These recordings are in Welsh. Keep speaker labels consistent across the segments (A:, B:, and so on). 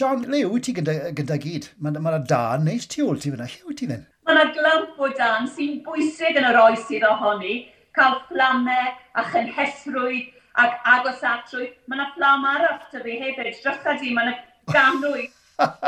A: Sian, le wyt ti gyda, gyda gyd? Mae yna ma dan neis tu ôl ti fyna. Lle wyt ti fynd?
B: Mae yna glamp o dan sy'n bwysig yn yr oes sydd ohoni. Cael fflamau a chynhesrwydd ac agos atrwydd. Mae yna fflam arall ty fi hefyd. Drysa di, mae yna ganwydd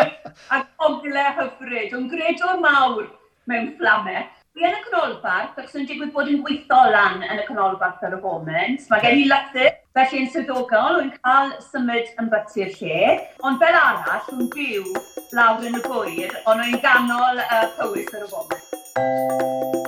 B: ac ogle hyfryd. Yn gredwr mawr mewn fflamau. Fi yn y canolbarth, ac sy'n digwydd bod yn gweithio lan yn y canolbarth ar y foment. Mae gen i lythyr, felly yn swyddogol, wy'n cael symud yn byty'r lle. Ond fel arall, wy'n byw lawr yn y gwyr, ond wy'n ganol uh, cywys ar y foment.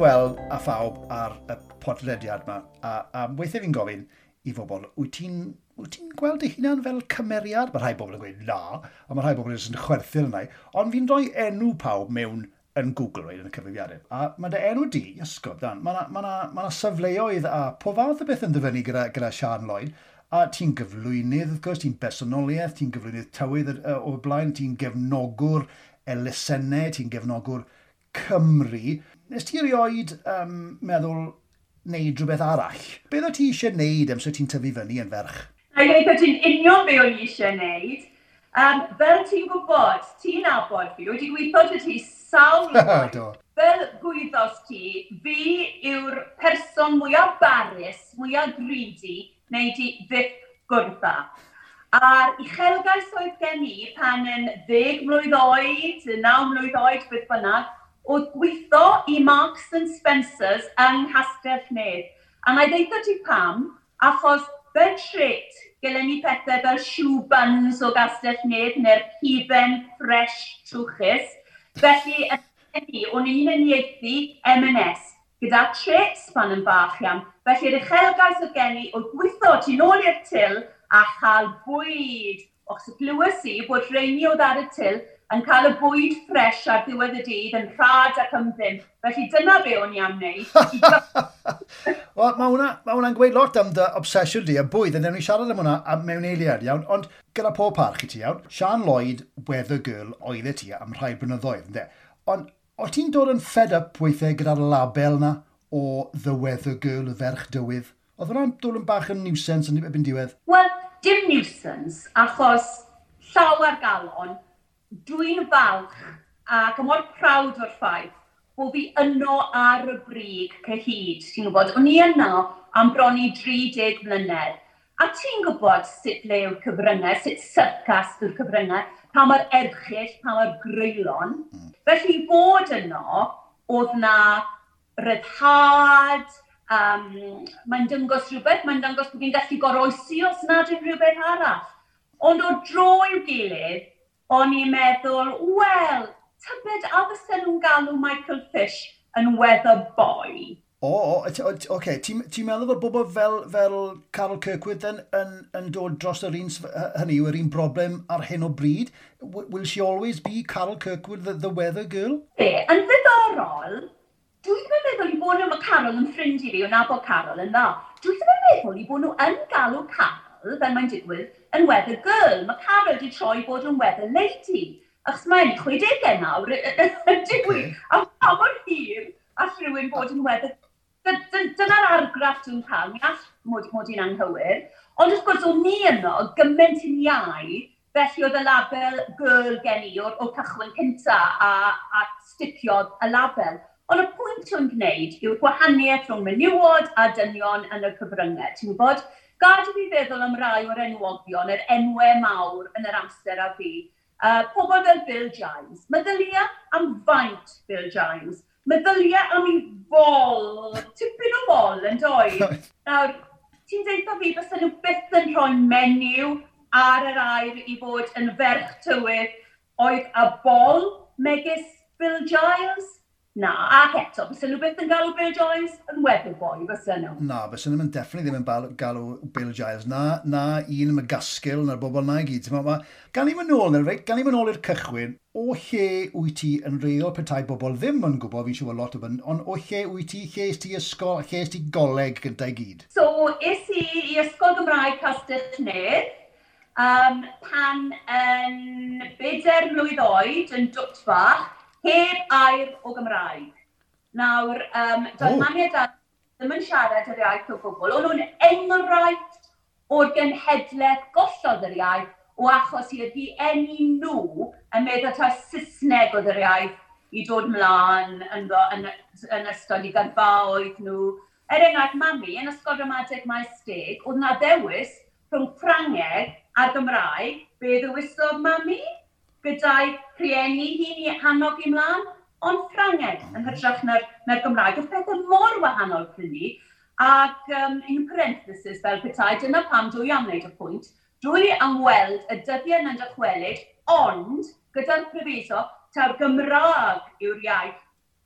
A: cyfweld a phawb ar y podlediad yma. A, a weithiau fi'n gofyn i fobl, wyt ti'n ti gweld ei hunan fel cymeriad? Mae rhai bobl yn gweud na, a mae rhai bobl yn chwerthu'r yna. Ond fi'n rhoi enw pawb mewn yn Google roed yn y cyfrifiadau. A mae dy enw di, ysgob dan, mae yna ma na, ma na safleoedd a po fath o beth yn dyfynu gyda, gyda Sian Lloyd. A ti'n gyflwynydd, wrth gwrs, ti'n bersonoliaeth, ti'n gyflwynydd tywydd o'r blaen, ti'n gefnogwr elusennau, ti'n gefnogwr Cymru nes ti rioed um, meddwl wneud rhywbeth arall? Beth o ti eisiau wneud amser ti'n tyfu fyny yn ferch?
B: A i o ti'n union be o'n i eisiau wneud. Um, fel ti'n gwybod, ti'n abod fi, wedi gweithio dy ti sawl Fel gwyddos ti, fi yw'r person mwyaf barus, mwyaf gridi, neu di fyth gwrtha. A'r uchelgais oedd gen i pan yn ddeg mlwydd oed, naw mlwydd oed, beth bynnag, oedd gweithio i Marks and Spencers yng Nghastell Nedd. A na i ddeitha ti pam, achos fel tret, gyda ni pethau fel shoe buns o Gastell Nedd neu'r hufen fresh trwchus. Felly, ni, o'n i'n uniaethu M&S gyda tre span yn bach iawn. Felly'r uchelgais o gen i o gweithio tu nôl i'r til a chael bwyd. Os y glywys i bod rheini oedd ar y til yn cael y bwyd ffres ar ddiwedd y dydd yn rhad ac ymddyn. Felly dyna be o'n i am wneud.
A: Wel, mae hwnna'n ma hwnna gweud lot am dy obsesiwn di a bwyd, yn ni siarad am hwnna a mewn eiliad, iawn. Ond gyda pob parch i ti, iawn, Sian Lloyd, Weather Girl, oedd e ti am rhai blynyddoedd, ynddo? Ond, o ti'n dod yn fed up weithiau gyda'r label na o The Weather Girl, y ferch dywydd? Oedd hwnna'n dod yn bach yn nuisance yn ebyn diwedd?
B: Wel, dim nuisance, achos llawer galon Dwi'n falch ac yn mor prawd o'r ffaith bod fi yno ar y brig cyhyd, ti'n gwybod. O'n i yno am bron i 30 mlynedd. A ti'n gwybod sut le yw'r cyfryngau, sut syrcas yw'r cyfryngau, pa mae'r erchill, pa mae'r greulon. Felly bod yno, oedd na ryddhad, um, mae'n dyngos rhywbeth, mae'n dyngos bod fi'n gallu goroesi os nad yw'n rhywbeth arall. Ond o dro i'w gilydd, o'n i'n meddwl, wel, tybed a fysa nhw'n galw Michael Fish yn weather boy.
A: O, oce, okay. ti'n ti meddwl bod bobl fel, fel Carol Kirkwood yn, yn, yn dod dros yr un, hynny yw'r un broblem ar hyn o bryd? Will she always be Carol Kirkwood, the, the weather girl?
B: Be, yn ddiddorol, dwi ddim yn meddwl i bod nhw Carol yn ffrind i fi, ond na Carol yn dda. Dwi ddim yn meddwl i bod nhw yn galw Carol, fel mae'n digwydd, yn weather girl. Mae Carol wedi troi bod yn weather lady. Achos mae'n 60 nawr, ydy dwi. A pa mor hir all rhywun bod yn weather Dyna'r argraff dwi'n cael, mi all mod, mod i'n anghywir. Ond wrth gwrs, o'n ni yno gymaint yn iau, felly oedd y label girl gen i o'r, or cychwyn cynta a, a sticiodd y label. Ond y pwynt o'n gwneud yw'r gwahaniaeth rhwng menywod a dynion yn y cyfryngau. Ti'n gwybod? gad i fi feddwl am rai o'r enwogion, yr enwau mawr yn yr amser a fi. Uh, pobl fel Bill Giles. Meddylia am faint Bill Giles. Meddylia am ei fol. Tipyn o fol yn doi. Nawr, ti'n deitha fi bys nhw byth yn rhoi menyw ar yr air i fod yn ferch tywydd oedd a bol megis Bill Giles. Na, ac eto, fysyn nhw beth yn galw Bill Giles yn weddw boi, fysa nhw.
A: Na, fysa nhw'n definitely ddim yn galw Bill Giles. Na, na un yn y McGaskill na'r bobl na i gyd. Ma, ma, gan i mynd nôl, reit, gan i mynd nôl i'r cychwyn, o lle wyt ti yn reol petai bobl ddim yn gwybod, fi'n siŵr lot o fynd, ond o lle wyt ti, lle ti ysgol, lle ti goleg gyda i gyd?
B: So, is i i ysgol Gymraeg Castell Nedd, um, pan yn bedair mlwydd oed yn dwt bach, Heb air o Gymraeg. Nawr, um, doedd
A: oh.
B: maniad a ddim yn siarad yr iaith o gwbl. O'n nhw'n enghraifft o'r genhedlaeth gollodd yr iaith o achos i'r ddiennu nhw yn meddwl ta Saesneg oedd yr iaith i dod mlaen yn, yn, yn ystod i gyrfaoedd nhw. Er enghraifft, mami, yn ysgol dramatig mae steg, oedd na ddewis rhwng Ffrangeg a Gymraeg, be ddewisodd mami? gyda'i rhieni hi'n i hannog i mlaen, ond Ffrangeg yn hytrach na'r, na'r Gymraeg. Oedd pethau mor wahanol pryn ni, ac um, in parenthesis fel petai, dyna pam dwi am wneud y pwynt, dwi am weld y dyddiau yn dychwelyd, ond gyda'r prefiso, ta'r Gymraeg yw'r iaith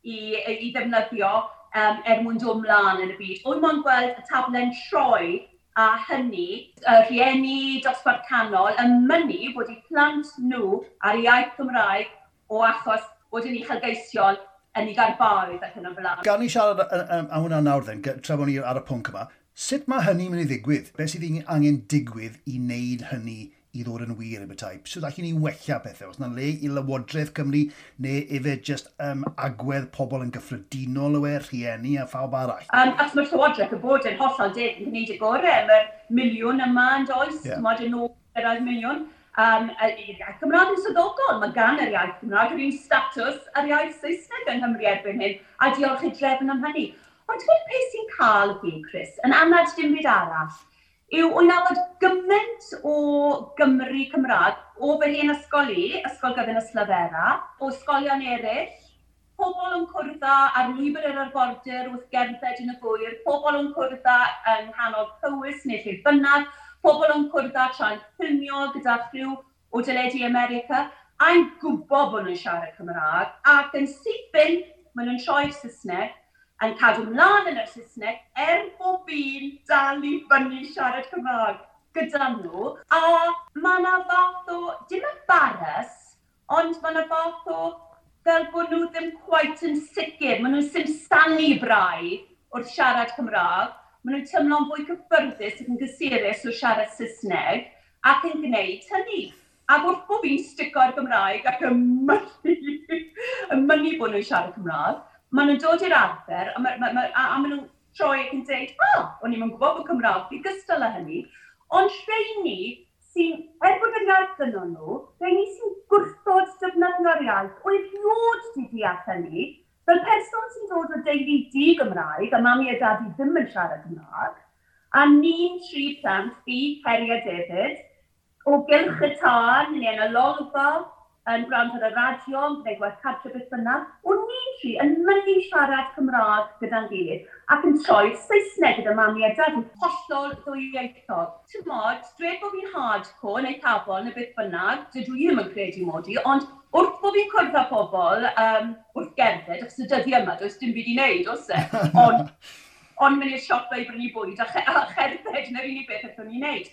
B: i, i ddefnyddio um, er mwyn dod ymlaen yn y byd. O'n ma'n gweld y tablen troi a hynny, y rhieni dosbarth canol yn mynnu bod eu plant nhw ar iaith Cymraeg o achos bod yn uchelgeisiol yn ei garbarydd ac yn y blaen.
A: Gan i siarad am hwnna nawr then, tra bod ni ar y pwnc yma, sut mae hynny'n mynd i ddigwydd? Be sydd angen digwydd i wneud hynny i ddod yn wir y bethau. So da chi'n ei wella pethau, os na le i Lywodraeth Cymru neu efe just um, agwedd pobl yn gyffredinol yw e, rhieni a phawb arall.
B: Um, ac mae'r Llywodraeth yn bod yn hollol deg yn gwneud y gorau, mae'r miliwn yma yn does, yeah. mod yn ôl yr oedd miliwn. Um, yr iaith Cymraeg yn swyddogol, mae gan yr iaith Cymraeg yr un statws ar iaith Saesneg yng Nghymru erbyn hyn, a diolch i drefn am hynny. Ond dwi'n gwybod peth sy'n cael fi, Chris, yn anad dim byd arall yw o'n nabod gymaint o Gymru Cymraeg o fy hun i, ysgol gyfyn y Slavera, o ysgolion eraill, pobl yn cwrdda ar lwybr yr arfordir wrth gerdded yn y gwyr, pobl yn cwrdda yng nghanol cywys neu lle bynnag, pobl yn cwrdda tra'n ffilmio gyda chryw o dyledu America, a'n gwybod bod nhw'n siarad Cymraeg, ac yn syth fynd, maen nhw'n troi'r Saesneg, yn cadw mlaen yn y Saesneg er bob un dal i fyny siarad Cymraeg gyda nhw. A mae yna fath o, dim embarrass, ond mae yna fath o fel bod nhw ddim quite yn sicr. Maen nhw'n simsanu braidd wrth siarad Cymraeg. Maen nhw'n tymlo'n fwy cyffyrddus ac yn gysurus o siarad Saesneg ac yn gwneud hynny. Ac wrth bod fi'n stico'r Gymraeg ac yn mynnu, yn mynnu bod nhw'n siarad Cymraeg, maen nhw'n dod i'r arfer, a, ma, ma, ma, a, a maen nhw'n troi ac yn dweud, o, oh, o'n i'n gwybod bod Cymraeg fi gystal â hynny, ond rheini sy'n, er bod yn iaith yno nhw, rheini sy'n gwrthod defnyddio ar iaith, o'i erioed di deall hynny, fel person sy'n dod o deulu di Gymraeg, a mami a dadi ddim yn siarad Cymraeg, a ni'n tri plant, fi, Heri a David, o gylch y tân, neu yn y lolfa, yn gwrando ar y radio, yn gwneud gwaith cartre beth bynnag, o'n ni'n tri yn mynnu siarad Cymraeg gyda'n gilydd ac yn troi Saesneg gyda mam a dad yn hollol ddwyieithog. Ti'n mod, dweud bod fi'n hardcore neu cafon neu beth bynnag, dydw i ddim yn credu modi, ond wrth bod fi'n cwrdd â pobl um, wrth gerdded, achos y dyddi yma, does dim byd i wneud, os e? Ond ond mynd i'r siop i brynu bwyd a, ch a cherdded, yn yr unig beth allwn ni'n wneud.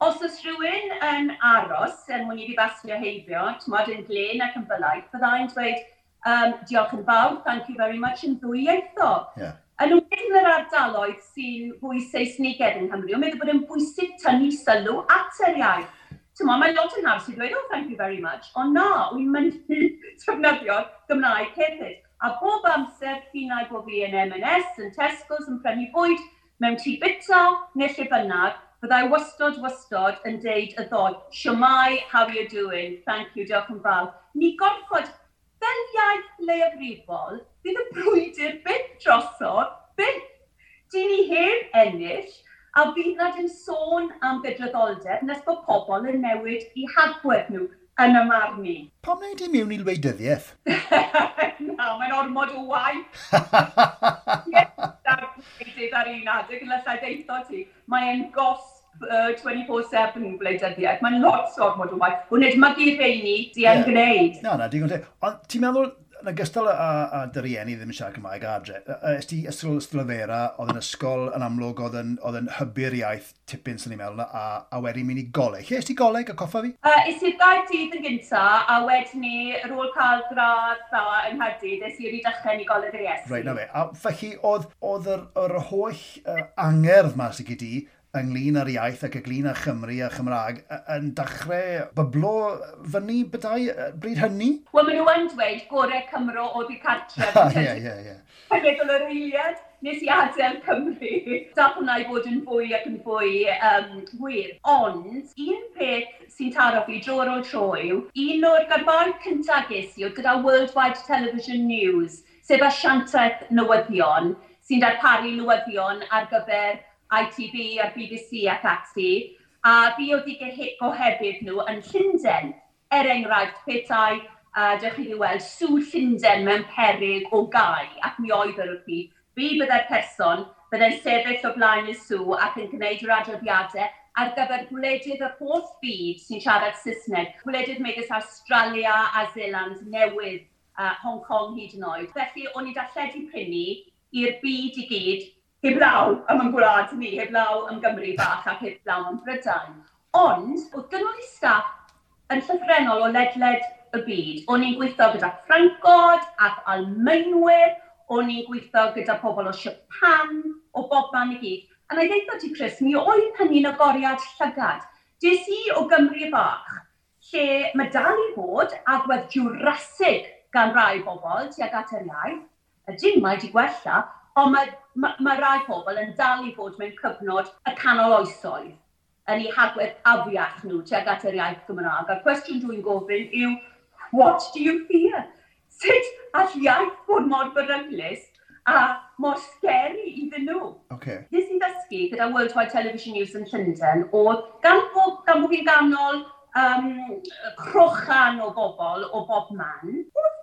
B: Os oes rhywun yn aros yn mwyn i fi basio heibio, tymod yn glen ac yn bylau, byddai'n dweud um, diolch yn fawr, thank you very much yn ddwy eitho.
A: Yeah.
B: Yn wedi'n yr ardaloedd sy'n fwy Saesnigedd yng Nghymru, ond meddwl bod yn bwysig tynnu sylw at yr iaith. Tyma, mae lot yn haws i dweud, oh, thank you very much, ond na, wy'n mynd i trefnyddio Gymraeg hefyd. A bob amser chi'n bod fi yn M&S, yn Tesco's, yn prynu bwyd, mewn tŷ bita, neu lle bynnag, Byddai wastod, wastod yn deud y ddod, siomai, how are you doing, thank you, diolch yn fawr. Ni gorfod, fel iaith leiafrifol, bydd y brwydr byth drosodd, byth. Di ni heb ennill, a bydd nad yn sôn am gydraddoldeb nes bod pobl yn newid i hadwedd nhw yn y marn i.
A: Pam wneud i mewn i lweidyddiaeth?
B: Na, mae'n ormod o waith. Ie, ar un adeg yn lysau deitho ti. Mae'n gosb uh, 24-7 gwleidyddiaeth. Mae'n lot o ormod o waith. Wneud mae gyd feini di yn
A: yeah.
B: gwneud.
A: Na, na, digon te. Ond ti'n meddwl yn ogystal â, â, dy rieni ddim yn siarad Cymraeg adre, ys ti ysgol ysgolfera, oedd yn ysgol yn amlwg, oedd yn, oedd yn hybu'r iaith tipyn sy'n ni'n meddwl, a, a wedi mynd i goleg. Lle ys ti goleg a coffa fi?
B: Uh, is i'r ddau dydd yn gynta, a wedyn ni, ar ôl cael gradd dda yng Nghaerdydd, ys i'r i dechrau ni goleg yr Iesu.
A: Reit, na fe. A felly, oedd, oedd yr, yr holl uh, angerdd mas i gyd i, ynglyn â'r iaith ac ynglyn â Chymru a Chymraeg yn dechrau byblo fyny bydau bryd hynny?
B: Wel, maen nhw yn dweud gorau Cymro o ddi cartref.
A: Ie, ie, ie.
B: Penedol yr eiliad, nes i adael Cymru. Dach hwnna i fod yn fwy ac yn fwy um, wir. Ond, un peth sy'n taro fi dro ar ôl tro yw, un o'r garbarn cyntaf ges i oedd gyda Worldwide Television News, sef asiantaeth newyddion, sy'n darparu newyddion ar gyfer ITV a'r BBC ac ati, a fi oedd i gohebydd nhw yn Llundain. Er enghraifft, petai, uh, dych chi wedi weld, sŵ Llundain mewn peryg o gau, ac mi oedd yr wrth fi, fi byddai'r person byddai'n sefyll o blaen y sŵ ac yn gwneud yr adroddiadau ar gyfer gwledydd yr holl byd sy'n siarad Saesneg, gwledydd megis Australia a Zealand newydd, uh, Hong Kong hyd yn oed. Felly, o'n i darlledu prynu i'r byd i gyd heblaw am yn gwlad ni, heblaw am Gymru bach ac heblaw am Brydain. Ond, oedd gynnwyr i staff yn llyfrennol o ledled y byd. O'n i'n gweithio gyda Ffrancod ac Almeinwyr, o'n i'n gweithio gyda pobl o Japan, o bob man i gyd. A na i ddeitha ti, Chris, mi oedd hynny'n agoriad llygad. Des i o Gymru bach, lle mae dal i fod agwedd Jurassic gan rai bobl tuag at yr iaith. y dim mae wedi gwella, ond mae mae ma rai pobl yn dal i fod mewn cyfnod y canol oesoedd yn eu hagwedd afiach nhw tuag at yr iaith Gymraeg. A'r cwestiwn dwi'n gofyn yw, what do you fear? Sut all iaith fod mor beryglus a mor scary iddyn nhw?
A: Okay.
B: Nes i'n ddysgu gyda Worldwide Television News yn Llundain oedd gan bod, gan bod fi'n ganol um, crochan o bobl o bob man, oedd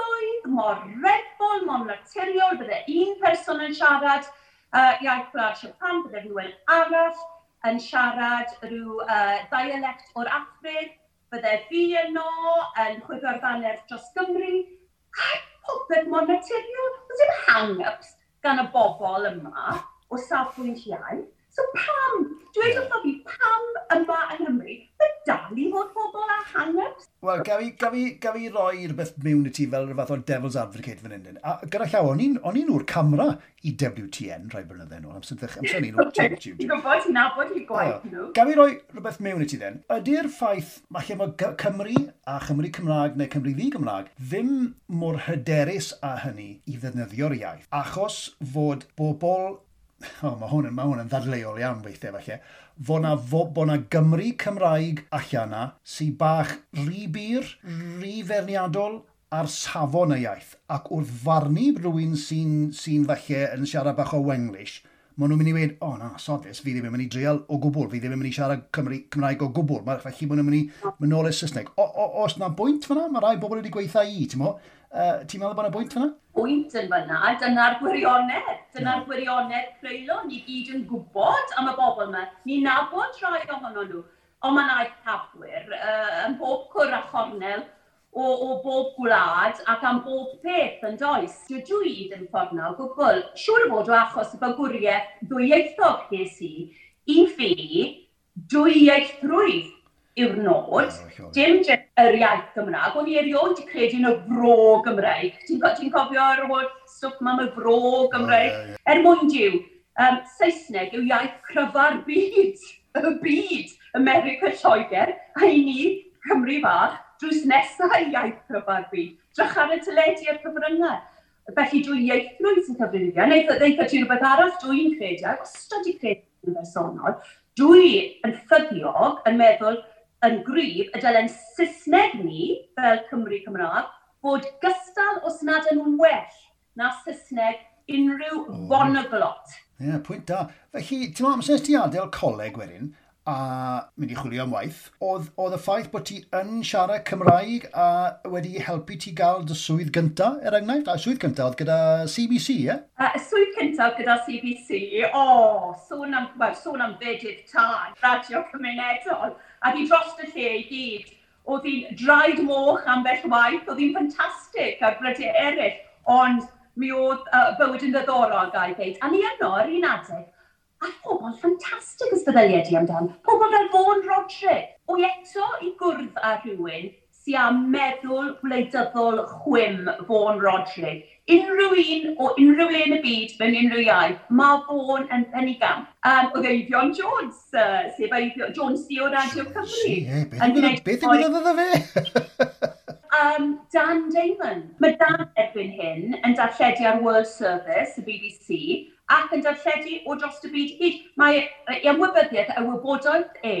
B: llwyth, mor redbol, mor naturiol, bydde un person yn siarad uh, iaith gwlad Siapan, bydde rhywun arall yn siarad rhyw uh, dialect o'r Afrig, bydde fi yno yn chwifio'r baner dros Gymru. a popeth mor naturiol, oedd dim hang-ups gan y bobl yma o safbwynt iaith. So pam, dweud wrtho fi, pam yma yng Nghymru, mae dal i fod pobl â hang-ups?
A: Wel, gaf i, gaf i, gaf i roi rhywbeth mewn i ti fel rhywbeth o Devil's Advocate fan hyn. A gyda llaw, o'n i'n o'r camera i WTN rhai blynydde yn ôl, amser amser ni'n o'r
B: YouTube. Ti'n gwybod, ti'n nabod i'r gwaith nhw.
A: Gaf i roi rhywbeth mewn i ti then. Ydy'r ffaith, mae lle mae Cymru a Chymru Cymraeg neu Cymru Ddi Gymraeg ddim mor hyderus a hynny i ddefnyddio'r iaith. Achos fod bobl oh, mae hwn, ma hwn yn ddadleol iawn weithiau falle, fo na, fo, na Gymru Cymraeg allan na sy'n bach rhy bir, rhy ferniadol ar safon y iaith. Ac wrth farnu rhywun sy'n sy falle yn siarad bach o Wenglish, maen nhw'n mynd i weid, o oh, na, sodus, fi ddim yn mynd i dreul o gwbl, fi ddim yn mynd i siarad Cymru, Cymraeg o gwbl, mae felly maen nhw'n mynd i mynd nôl i Saesneg. O, o, os na bwynt fyna, mae rai bobl wedi gweithio i, ti'n mo? Uh, Ti'n meddwl bod yna bwynt fyna?
B: Bwynt yn fyna, dyna'r gwirionedd. Dyna'r gwirionedd creulon, ni gyd yn gwybod am y bobl yma. Ni nabod rhai ohono nhw, ond mae'n aeth eithafwyr uh, yn bob cwr a chornel o, o bob gwlad ac am bob peth yn does. Dwi dwi yn ffordd na o gwbl. Siwr o fod o achos y bygwriaeth ddwyieithog ges i, i fi, dwyieithrwydd yw'r nod, dim yr iaith Gymraeg, o'n i erioed wedi credu yn y fro Gymraeg. Ti'n ti cofio'r holl stwff mam y fro Gymraeg? Oh, yeah, yeah. Er mwyn diw, um, Saesneg yw iaith cryfa'r byd, y byd, America Lloegr, a i ni, Cymru fach, drws nesaf iaith cryfa'r byd. Drach ar y teledu a'r cyfryngau. Felly dwi ieithrwydd sy'n cyfrifio. Neitha, ddeitha ti rhywbeth arall dwi'n credu, ac os ydy credu yn bersonol, dwi yn ffyddiog yn meddwl yn gryf, y dylen Saesneg ni, fel Cymru Cymraeg, bod gystal os nad yn well na Saesneg unrhyw oh. bonoglot.
A: Ie, yeah, pwynt da. Felly, ti'n meddwl, amser ti adael coleg wedyn, a mynd i chwilio am waith, oedd, oedd y ffaith bod ti yn siarad Cymraeg a wedi helpu ti gael dy swydd gynta, er enghraifft? A swydd gynta oedd gyda CBC, ie? Yeah?
B: Uh, y swydd cyntaf gyda CBC, o, oh, sôn am, well, sôn am fedydd tân, radio cymunedol a di dros y lle i gyd. Oedd hi'n draed moch am bell waith, oedd hi'n ffantastig ar brydau eraill, ond mi oedd uh, bywyd yn ddiddorol gael dweud. A ni yno ar un adeg, a pobl ffantastig ysbeddyliau di amdan. Pobl fel Fawn Rodri. O eto i gwrdd â rhywun a meddwl gwleidyddol chwym Fawn Rodley. Unrhyw un o unrhyw le yn y byd mewn unrhyw iaith, mae Fawn yn penny gam. Um, oedd Eifion Jones, uh, sef Eifion Jones di o Radio Cymru.
A: Beth yw'n meddwl fe?
B: um, Dan Damon. Mae Dan erbyn hyn yn darlledu ar World Service, y BBC, ac yn darlledu o dros y byd hyd. Mae ei ymwybyddiaeth y wybodaeth e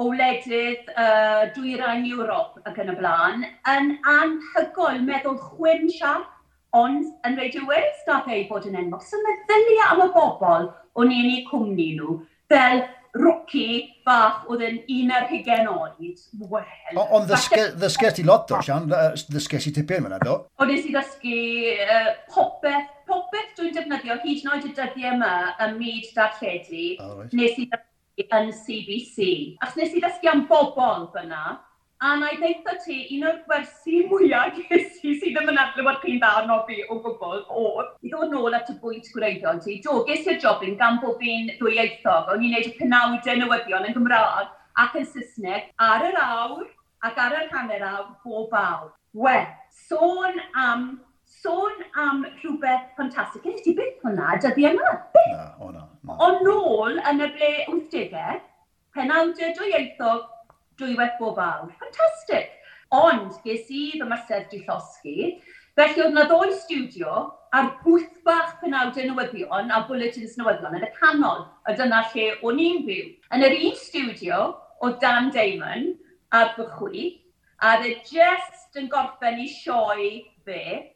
B: o wledydd uh, dwyrain Ewrop ac yn y blaen yn anhygoel meddwl chwyn siarp, ond yn reidio Wales dath e ei bod yn enwog. So meddylia am y bobl o'n i'n ei cwmni nhw fel rwci bach oedd yn un ar hygen oed. Wel...
A: Ond ddysges ti lot o, Sian. Ddysges ti tipyn fyna, do?
B: Ond nes i ddysgu uh, popeth popeth dwi'n defnyddio hyd yn oed y dyddiau yma ym myd darlledu, oh, right. nes i ddysgu yn CBC. Ac nes i ddysgu am bobl fyna, a na i ddeitha ti, un o'r gwersi mwyaf ges i sydd ddim yn adlywed chi'n dda arno fi o gwbl, o, i ddod nôl at y bwynt gwreiddiol ti, do, ges i'r jobyn gan bod fi'n ddwyieithog, o'n i'n neud y penawdau newyddion yn Gymraeg ac yn Saesneg ar yr awr ac ar yr hanner awr bob awr. Wel, sôn am sôn am rhywbeth ffantastig. Gynnu ti beth hwnna, dyddi e yma? Na, o na. na. Ond nôl yn y ble 80au, penawdau dwyieithog, dwywaith bob awr. Ffantastig. Ond ges i fy mysedd di llosgi, felly oedd na ddoi studio a'r bwth bach penawdau newyddion a bulletins newyddion yn y canol, a dyna lle o'n i'n byw. Yn yr un studio o Dan Damon ar fy chwi, a dde just yn gorffen i sioi fe,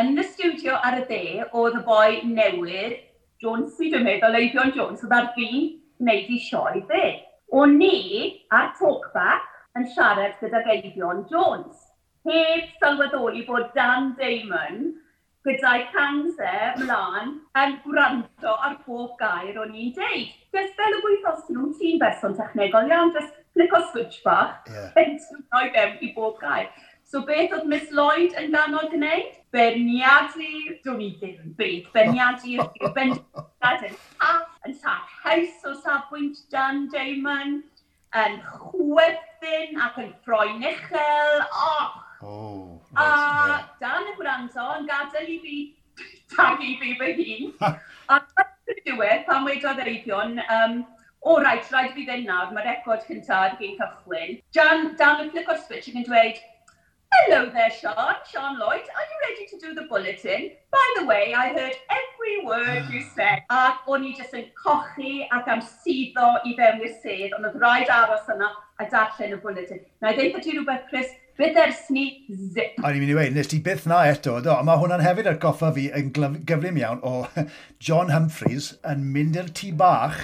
B: yn y studio ar y de, oedd y boi newydd, Jones, dwi'n meddwl, Eifion Jones, oedd ar fi'n gwneud i sioi fe. O'n ni ar talkback yn siarad gyda Eifion Jones. Heb sylweddoli bod Dan Damon gyda'i canser mlaen yn gwrando ar bob gair o'n i'n deud. Just fel y gwythos nhw'n tîm berson technegol iawn, just clic o switch bach, yeah. yn tynnu fewn i bob gair. So beth oedd Miss Lloyd yn ganol gwneud? Berniadu, dwi'n i ddim beth, berniadu i'r bendigad yn half yn sac haws o safbwynt Dan Damon, yn chwerthin ac yn ffroen uchel, och! Oh, right, a yeah. Dan y gwrando yn gadael i fi tagu fi fy hun. a yn diwedd, pan wedodd yr eipion, um, o, rhaid, rhaid fi fynd nawr, mae record cyntaf ar gyn cychwyn. Dan, Dan yn flick o'r switch ac yn dweud, Hello there, Sean, Sean Lloyd. Are you ready to do the bulletin? By the way, I heard every word you said. Ac o'n i jyst yn cochi ac am suddo i fewn i'r sedd, ond oedd rhaid aros yna a darllen y bulletin. Na i ddeud bod ti rhywbeth, Chris, bydd ersni zip.
A: O'n i'n mynd i weid, nes ti byth na eto, do, ond mae hwnna'n hefyd ar goffa fi yn gyflym iawn o John Humphreys yn mynd i'r tŷ bach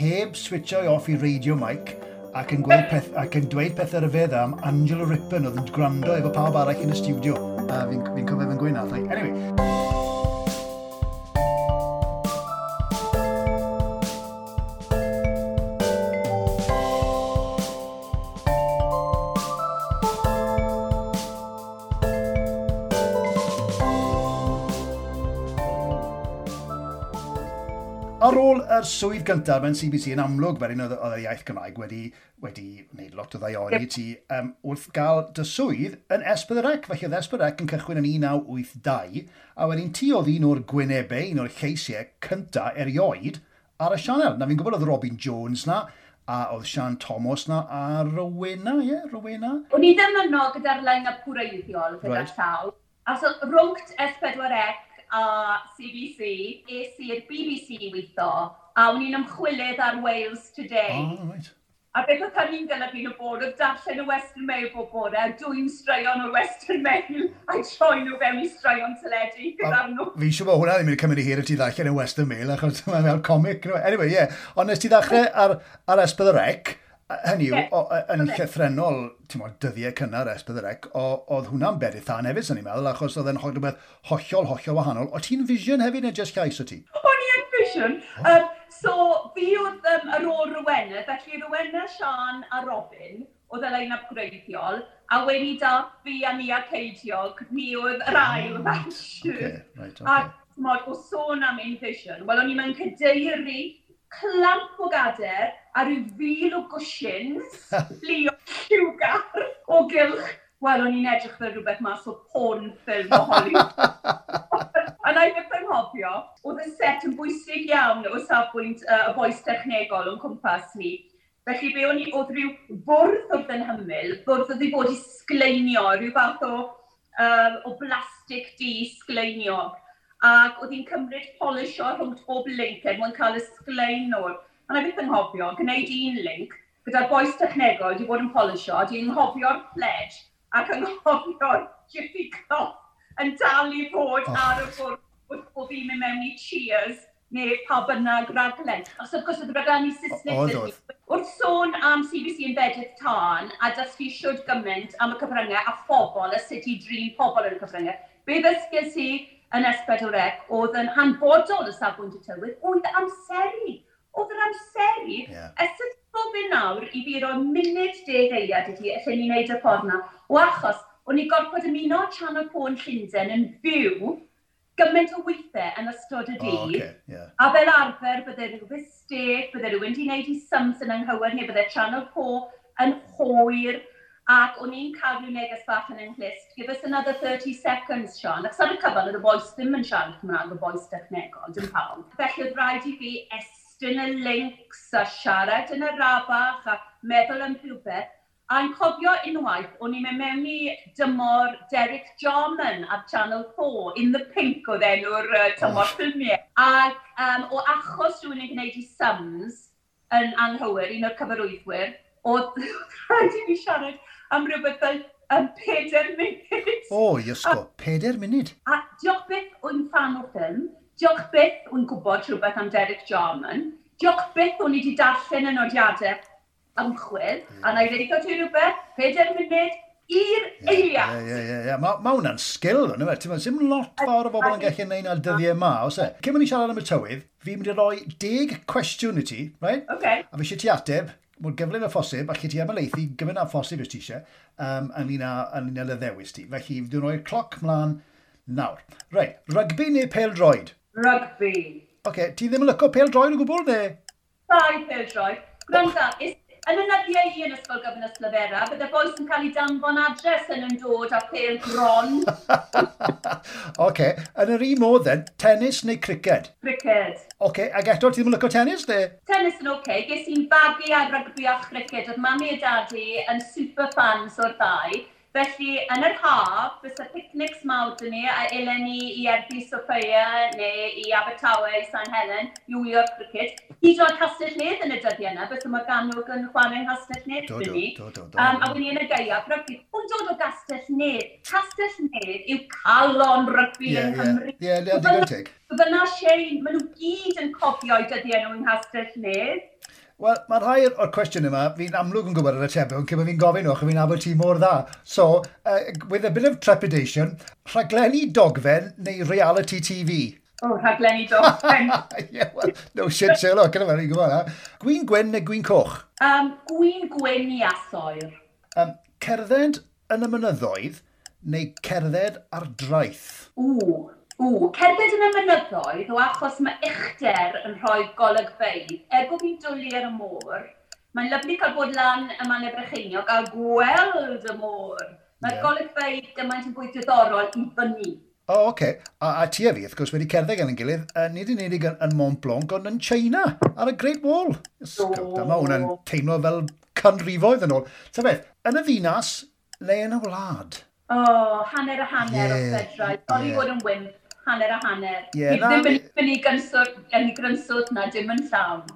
A: heb switcho off i radio mic ac yn, gweud peth, ac yn dweud pethau ryfedda am Angela Rippon oedd yn gwrando efo pawb arall yn y stiwdio. A fi'n fi cofio fe'n gweud na. Like, anyway. ar ôl yr swydd gyntaf mewn CBC yn amlwg, wedyn oedd y iaith Gymraeg wedi, wedi wneud lot o ddaioni yep. ti um, wrth gael dy swydd yn Esbydderec. Felly oedd Esbydderec yn cychwyn yn 1982, a wedyn ti oedd un o'r gwynebau, un o'r lleisiau cyntaf erioed ar y sianel. Na fi'n gwybod oedd Robin Jones na, a oedd Sian Thomas na, a Rowena, ie, yeah, Rowena.
B: O'n i ddim yno gyda'r lein a pwreiddiol gyda'r right. llaw. A so, rwngt S4C a CBC, es i'r BBC weitho, a o'n i'n ymchwilydd ar Wales Today. Oh, right. A beth oedd hynny'n golygu nhw bod oedd darllen y Western Mail bob bore, a dwi'n straeon o'r Western Mail a troi nhw fewn i straeon teledu gyda nhw.
A: Fi eisiau bod hwnna ddim yn cymryd i hir y ti ddallen y Western Mail, achos mae'n fel comic. Anyway, ie. Yeah. Ond nes ti ddechrau ar, ar Esbydd y Rec, Hynny yw, yeah. yn llythrenol, ti'n modd, dyddiau cynnar S4C, oedd hwnna'n berith an hefyd, sy'n ni'n meddwl, achos oedd yn rhywbeth hollol, hollol wahanol. O ti'n vision hefyd neu just llais o ti?
B: O'n i yn vision. Oh. Um, so, fi oedd um, ar ôl Rowena, felly Rowena, Sian a Robin, oedd e y lein upgradeol, a wedi da fi a ni a Ceidiog, ni oedd yr ail oh, right.
A: okay, right, okay.
B: A, mod, o sôn am Invision, wel, o'n i mewn cydeiri, clamp o gader, a rhyw fil o gwsins, o lliwgar o gylch. Wel, o'n i'n edrych fel rhywbeth mas o porn ffilm o Hollywood. a na i beth yn hofio, oedd y set yn bwysig iawn o safbwynt uh, y boes technegol o'n cwmpas ni. Felly be o'n i, oedd rhyw bwrdd oedd yn hymyl, bwrdd oedd i bod i sgleinio, rhyw fath o, uh, o blastig di sgleinio. Ac oedd hi'n cymryd polish polisio rhwng bob link er mwyn cael y sglein o'r a na beth yn hofio, gwneud un link gyda'r boes technegol wedi bod yn polisio, a dwi'n nghofio'r pledge ac yn nghofio'r jiffy cloth yn dal i fod
A: oh.
B: ar y bwrdd wrth bod fi'n mynd mewn i cheers neu pa bynnag raglen. Os wrth gwrs, oedd raglen
A: i
B: Saesneg. Wrth sôn am CBC yn bedydd tân a dysgu siwrd gymaint am y cyfryngau a phobl, y sut i drin pobl yn y cyfryngau, be ddysgu si yn S4C oedd yn hanfodol y safbwynt y tywydd oedd amseru oedd yr amseru.
A: Yeah.
B: Ys ydych gofyn nawr i fi roi munud deg eiliad i ti, lle ni'n neud y ffordd na. O achos, o'n i gorfod ymuno Channel 4 Llundain yn fyw gymaint o weithiau yn ystod y dydd.
A: Oh, okay, yeah.
B: A fel arfer, bydde rhywbeth steg, bydde rhywun wedi gwneud i sums yn anghywir, neu bydde Channel 4 yn hwyr, ac o'n i'n cael rhyw neges bach yn ynglist. give us another 30 seconds, Sean. Ac ar y cyfan, oedd y boes ddim yn siarad Cymraeg, y boes technegol, dim pawb. Felly, oedd rhaid i fi es postyn y links a siarad yn y rabach a meddwl am rhywbeth. A'n cofio unwaith, o'n i'n mynd mewn i dymor Derek Jarman ar Channel 4, In the Pink oedd enw'r uh, tymor
A: oh.
B: ffilmiau. Ac um, o achos rhywun yn gwneud i sums yn anghywir, un o'r cyfarwyddwyr, oedd rhaid i ni siarad am rhywbeth fel yn peder munud.
A: O, oh, iesgo, peder munud.
B: A diolch beth o'n fan o ffilm, Diolch beth o'n gwybod rhywbeth am Derek Jarman. Diolch beth o'n i wedi darllen yn nodiadau ymchwil, yeah. a na i ddeud o ti rhywbeth, pedair munud, i'r eiliad.
A: Ie, ie, ie. ie. Mae ma hwnna'n sgil, yn yma. Ti'n ddim lot fawr o bobl yn gallu gwneud ar dyddiau yma, os e? Cyn mynd i siarad am y tywydd, fi'n mynd i roi deg cwestiwn i ti, right?
B: Okay.
A: A fi eisiau ti ateb, mor gyflym a phosib, a chi ti ymlaethu gyfyn a phosib ys ti eisiau, um, yn un â ddewis ti. Felly, fi'n rhoi'r cloc mlaen nawr. Right, rygbi neu pel droed?
B: Rugby.
A: Oce, okay, ti ddim yn lyco pel droed o gwbl, ne?
B: Dau pel droed. Gwranda, yn y nyddiau i yn ysgol gyfnod Slyfera, bydde boes yn cael ei danfon adres yn yn dod a pel bron.
A: Oce, okay. yn yr un modd then, tennis neu criced?
B: Cricket.
A: Oce, okay. ac eto, ti ddim yn lyco tennis, ne?
B: Tennis yn oce, okay. ges i'n bagu ar rygbi a cricket. Oedd mami a dadi yn super fans o'r ddau. Felly, yn yr haf, fysa picnics mawr dyn ni, a elen ni i erbu Sophia neu i Abertawe, i San Helen, i wylio cricket. Hyd o'r castell nedd yn y dyddiau yna, fysa mae ganwg yn chwarae'n castell nedd dyn ni.
A: Do, do, do,
B: um, a wyn ni yn y geiaf, rygbi. Hwn dod o castell nedd. Castell nedd yw calon rygbi yeah,
A: yng
B: Nghymru.
A: Ie, yeah. yeah, digon teg.
B: Fyna Shane, maen nhw gyd yn cofio i dyddiau nhw yng Nghastell nedd.
A: Wel, mae rhai o'r cwestiwn yma, fi'n amlwg yn gwybod yr ond cymryd fi'n gofyn o'ch, fi'n abod ti mor dda. So, uh, with a bit of trepidation, rhaglenni dogfen neu reality TV?
B: O, oh, rhaglenni dogfen.
A: yeah, well, no shit, Sherlock, yna fe'n gwybod na. Gwyn gwyn neu gwyn coch?
B: Um, gwyn gwyn i athoer.
A: Um, cerdded yn y mynyddoedd neu cerdded ar draeth?
B: Ww, Ww, cerdded yn y mynyddoedd o achos mae uchder yn rhoi golygfeidd. Er bod fi'n dwlu ar y môr, mae'n lyflu cael bod lan y Mannau Brycheiniog a gweld y môr. Mae'r yeah. golygfeidd gymaint yn fwy diddorol i fyny.
A: O, oh, oce. Okay. A, a ti a fi, wrth gwrs, wedi cerdded gan yn gilydd, uh, nid yn unig yn, yn Mont Blanc, ond yn China, ar y Great Wall. Ysgol, oh. dyma hwnna'n teimlo fel canrifoedd yn ôl. Ta beth, yn y ddinas, le yn y wlad?
B: O, oh, hanner a hanner
A: yeah.
B: o fedrai. Sorry
A: yeah.
B: fod yn wymp hanner a hanner.
A: Yeah,
B: fi ddim yn ei grynswt, yn ei grynswt na, dim yn llawn.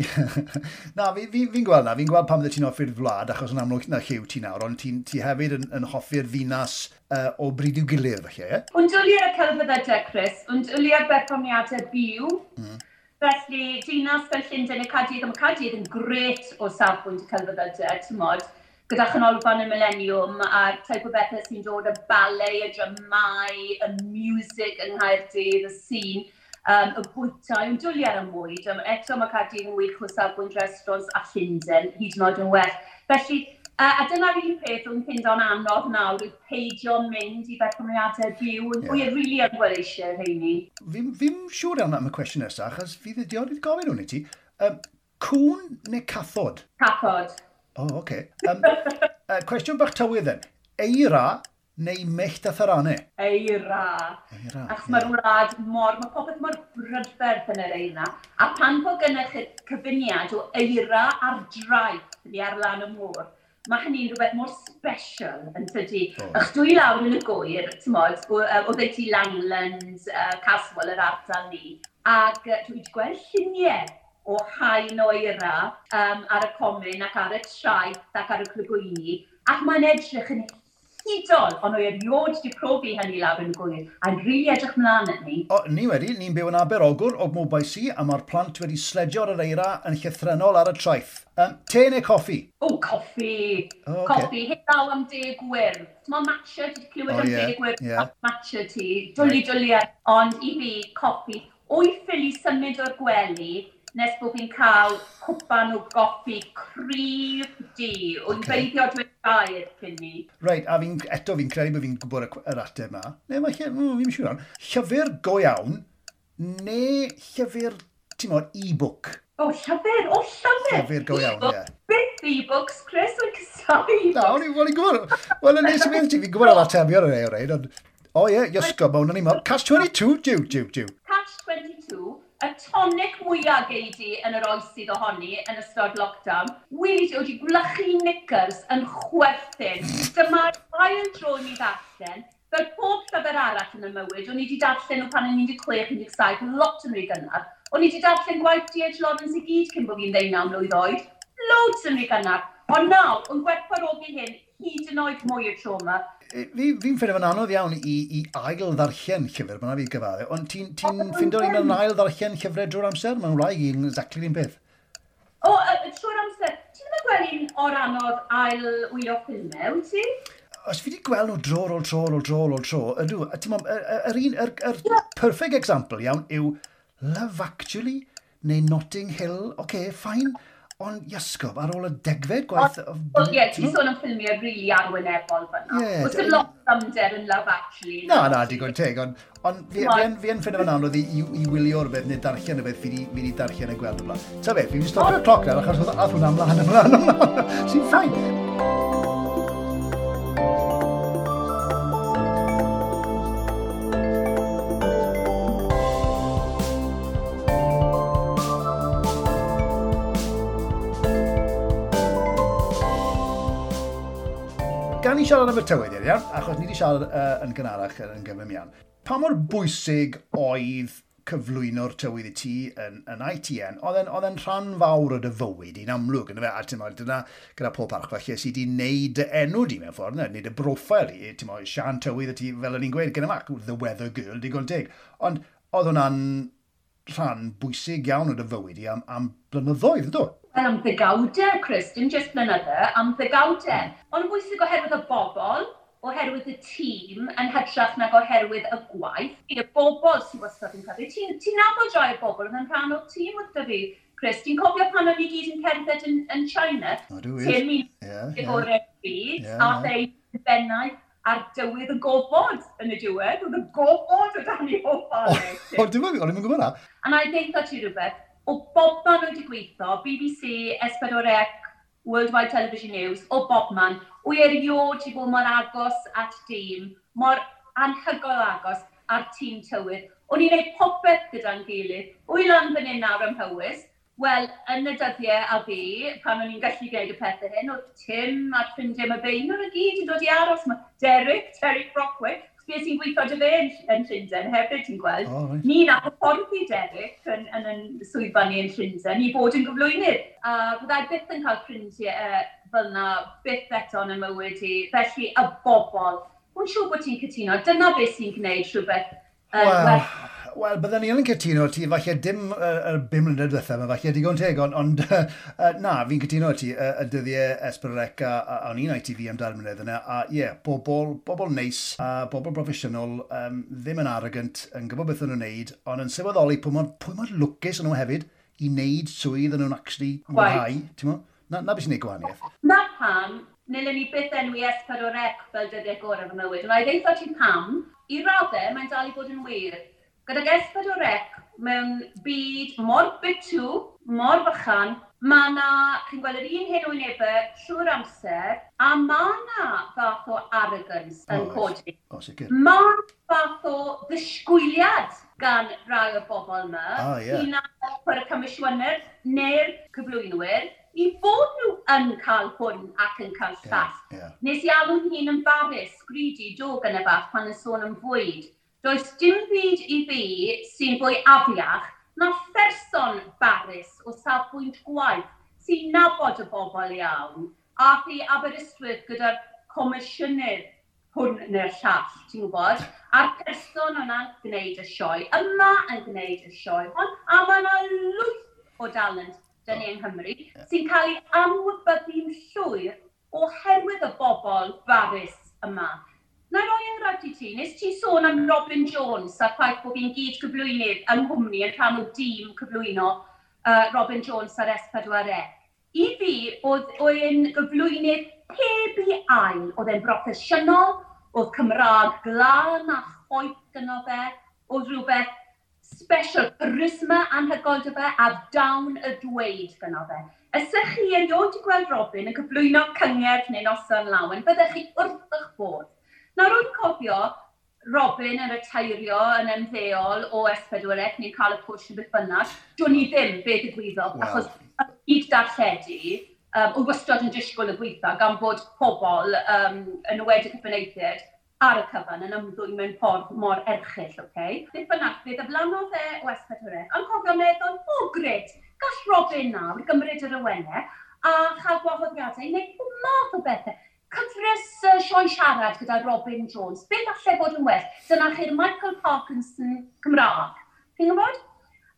A: na, fi'n fi, fi gweld na, fi'n gweld pam ti'n hoffi'r wlad, achos yn amlwg na lliw ti nawr, ond ti, ti hefyd yn, yn hoffi'r ddinas uh, o bryd i'w gilydd, felly, ie?
B: Ond dwlu ar y celfyddydau, Chris, ond dwlu ar berfformiadau byw, mm. felly dinas fel Llundain y Cadydd, ond Cadydd yn gret o safbwynt y celfyddydau, ti'n modd, gyda chanolfan y millennium a'r type o bethau sy'n dod y ballet, y dramau, y music yng Nghaerdydd, y sîn, um, y bwyta, yw'n dwlu ar y mwyd. Um, eto mae Cardiff yn wych o safbwynt restaurants a Llundain, hyd yn oed yn well. Felly, uh, a dyna'r un peth o'n fynd o'n anodd nawr, yw peidio mynd i berthymriadau byw, yn fwy yeah. rili yn gweld eisiau rheini.
A: Fi'n fi siŵr iawn am y cwestiwn nesaf, achos fi ddiodd i gofyn hwn i ti. Um, cwn neu cathod?
B: Cathod.
A: O, oh, oce. Okay. Um, uh, cwestiwn bach tywydd then. Eira neu mellt a tharanau?
B: Eira.
A: Eira.
B: Ac mae'r wlad mor, mae popeth mor brydferth yn yr eira. A pan bod gennych chi cyfyniad o eira ar draeth ni ar lan y môr, mae hynny'n rhywbeth mor special yn tydi.
A: Oh.
B: Ych dwi lawr yn y gwyr, ti'n modd, o oedd ti Langlands, uh, Caswell, yr ardal ni. Ac uh, dwi wedi gweld lluniau o haen o eira um, ar y comin ac ar y traeth ac ar y clygwyni. Ac mae'n edrych yn hudol, ond o'i eriod di profi hynny lawr yn y gwyr, a'n rili really edrych mlaen at ni.
A: O, ni wedi, ni'n byw yn Aberogwr o Mobaisi, a mae'r plant wedi sledio ar yr eira yn llythrenol ar y traeth. Um, te neu coffi?
B: O, coffi.
A: O, okay.
B: Coffi, hyn law am deg wyr. Mae matcha, ti'n clywed
A: oh,
B: am
A: yeah,
B: deg wyr?
A: yeah.
B: matcha ti, dwli right. dwli, ond i fi, coffi. O'i ffili symud o'r gwely, nes bod fi'n cael cwpan o goffi cryf di. O'n
A: okay.
B: beidio dwi'n gair cyn ni.
A: Reit, a fi'n, eto fi'n credu bod fi'n gwybod yr ateb yma. Ne, mae lle, mm, fi'n siŵr on. Llyfr go iawn, neu llyfr, ti'n modd, e-book?
B: O, llyfr, o llyfr!
A: Llyfr go iawn, ie.
B: Beth e-books, Chris, o'n cysau?
A: Na, o'n i'n gwybod. Wel, yn nes i fi'n gwybod yr atebion yn ei wneud, ond... O ie, Iosgo, mae hwnna'n i mor. Cast 22, jiw, jiw, jiw
B: tonic mwyaf gei di yn yr oes sydd ohoni yn ystod lockdown, wedi wedi gwlychu knickers yn chwerthin. Dyma'r ail tro ni ddarllen, fel pob llyfr arall yn y mywyd, o'n i wedi darllen nhw pan o'n 16-17, lot yn rhy gynnar. O'n i wedi darllen gwaith D.H. Lawrence i gyd cyn bod fi'n 19 mlwydd oed. Loads yn rhy gynnar. Ond nawr, yn gwerthfarogi hyn, hyd yn oed mwy o
A: trauma, fi'n fi ffeindio fo'n anodd iawn i, i ail ddarllen llyfr, mae'na fi gyfaddau, ond ti'n ti, ti oh, ffeindio ni'n mynd ail ddarllen llyfrau drwy'r amser? Mae'n rhaid i'n exactly un peth.
B: O, oh, trwy'r amser, ti ddim yn gweld un o'r anodd ail wylio ffilmau, wyt ti?
A: Os fi wedi gweld nhw dro ôl tro ôl tro ôl tro, ydw, a ti'n mom, yr un, yr, yr yeah. perfect example iawn yw Love Actually neu Notting Hill, oce, okay, ffain, Ond iasgob, ar ôl y degfed gwaith...
B: Wel, ie,
A: ti'n
B: sôn am ffilmiau rili really arwynebol fyna.
A: Yeah,
B: Oes dim lot o amder yn love actually.
A: Na, na, digon teg, ond on, fi, fi, fi yn ffynu fan anodd i, i, i wylio rhywbeth neu darllen rhywbeth fi wedi darllen y gweld y blaen. Ta beth, fi'n stopio'r oh. cloc nawr achos oedd hwnna ymlaen ymlaen ymlaen. Sy'n ffain. gan i siarad am y tywydd, iawn, achos ni wedi siarad uh, yn gynharach yn gyfym iawn. Pa mor bwysig oedd cyflwyno'r tywydd i ti yn, yn ITN, oedd e'n rhan fawr o dy fywyd i'n amlwg, yn y fe, a ti'n meddwl, dyna gyda pob parch felly, sydd wedi wneud dy enw di mewn ffordd, wneud y broffil i, ti'n meddwl, Sian Tywydd, y ti, fel o'n i'n gweud, gyda mac, the weather girl, digon teg. Ond oedd hwnna'n rhan bwysig iawn o dy fywyd i am, am blynyddoedd,
B: ydw? yn ymddegawdau, Chris, dim jyst am ymddegawdau. Ond bwysig oherwydd y bobl, oherwydd y tîm yn hytrach nag oherwydd y gwaith. Y bobl sy'n wastad yn cadw. Ti'n ti nabod rhai o bobl yn rhan o'r tîm wrth fi. Chris, ti'n cofio pan o'n i gyd yn cerdded yn, yn China?
A: O, dwi wir.
B: Ti'n mynd
A: yeah,
B: yeah. byd,
A: yeah,
B: a
A: e
B: ddeu bennau ar dywydd y gofod yn y diwedd. Oedd y gofod o dan i o ffordd.
A: O, dwi'n mynd, o'n i'n gwybod na.
B: A na i ddeitha ti rhywbeth, o bobman wedi gweithio, BBC, S4C, Worldwide Television News, o bobman, o eriod i bod mor agos at dîm, mor anhygoel agos ar tîm tywydd. O'n i'n gwneud popeth gyda'n gilydd, o'i lan fan hyn nawr am hywys, Wel, yn y dyddiau a fi, pan o'n i'n gallu gwneud y pethau hyn, oedd Tim a'r ffrindiau mae fe, nhw'n gyd yn dod i aros. Mae Derek, Derek Brockwick, beth sy'n gweithio dy fe yn, yn Llundain hefyd, ti'n gweld.
A: Oh, right.
B: Ni nath y Derek yn, yn, yn swyddfa ni yn Llundain i bod yn gyflwynydd. A byddai byth yn cael ffrindiau uh, fel yna, byth eto yn y mywyd i. Felly y bobl, wy'n siŵr bod ti'n cytuno, dyna beth sy'n gwneud rhywbeth uh,
A: well.
B: well
A: Wel, byddwn ni yn cytuno ti, falle dim y uh, er bum mlynedd diwethaf mae falle digon teg, ond, ond uh, uh, na, fi'n cytuno ti, y, y dyddiau Esbrydec, a, a, a o'n i'n ITV am dar mlynedd yna, a ie, yeah, bobl, bobl neis, a bobl broffesiynol, um, ddim yn arrogant, yn gwybod beth o'n nhw'n neud, ond yn sefyddoli pwy mor, pwy mor lwcus yn nhw hefyd i wneud swydd yn nhw'n actually mwynhau, ti'n mo? Na, na beth sy'n neud gwahaniaeth.
B: Na pam, nilyn ni byth enwi S4C fel dyddiau gorau fy mywyd, ond i eitha ti pam, i raddau mae'n dal i fod yn wir Gydag S4C mewn byd mor bitw, mor fychan, mae yna, chi'n gweld yr un hen wynebau llwy'r amser, a mae yna fath o arrogance yn
A: oh,
B: codi.
A: O, sicr.
B: Mae fath o ddysgwyliad gan rai o bobl yma,
A: oh,
B: yeah. un ar y comisiynwyr neu'r cyflwynwyr, i fod nhw yn cael hwn ac yn cael llall.
A: Yeah, yeah.
B: Nes i alw'n hun yn barus, greedy, do gyda bach pan yn sôn yn fwyd. Does dim byd i fi sy'n fwy afiach na pherson barus o safbwynt gwaith sy'n nabod y bobl iawn. A fi Aberystwyth gyda'r comisiynydd hwn neu'r llall, ti'n gwybod? A'r person yna'n gwneud y sioe, yma yn gwneud y sioe hon, a mae yna lwyth o dalent dyn ni yng Nghymru, sy'n cael ei amwybyddu'n llwyr oherwydd y bobl barus yma. Na roi enghraifft i ti. Nes ti sôn am Robin Jones a'r ffaith bod fi'n gyd cyflwynydd yng Nghymru yn rhan o dîm cyflwyno uh, Robin Jones ar S4E. I fi, oedd o'n gyflwynydd heb i ail. Oedd e'n broffesiynol, oedd Cymraeg glân a choeth gyno fe, oedd rhywbeth special charisma anhygoel dy fe a dawn y dweud gyno fe. Ysych chi erioed i gweld Robin yn cyflwyno cyngerdd neu noson lawen, byddech chi wrth eich bod. Nawr o'n cofio, Robin yn retairio yn ymddeol o S4C, ni'n cael y pwys yn beth bynnag. dwi'n i ddim be digwyddodd,
A: wow.
B: achos y gyd darlledu, um, o wystod yn disgwyl y gweithio gan bod pobl um, yn wedi cyfyneuthyd ar y cyfan yn ymddwyn mewn ffordd mor erchill, oce? Okay? Beth bynnag, fe ddeflanodd e o S4C, ond cofio meddwl, o oh, gred, gall Robin nawr gymryd yr awenau a chael gwahoddiadau i wneud math o bethau cyfres uh, sioe siarad gyda Robin Jones, beth allai bod yn well? Dyna chi'r Michael Parkinson Cymraeg. Chi'n gwybod?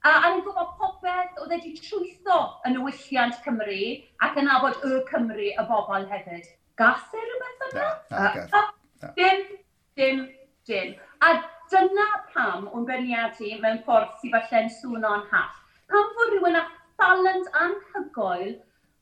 B: A, a ni'n gwybod popeth oedd wedi trwytho yn wylliant Cymru ac yn abod y Cymru y bobl hefyd. Gath e rhywbeth yna?
A: Na, na,
B: na. Dim, dim, dim. A dyna pam o'n gynniadu mewn ffordd sydd falle'n swno'n hall. Pam fod rhywun â balans anhygoel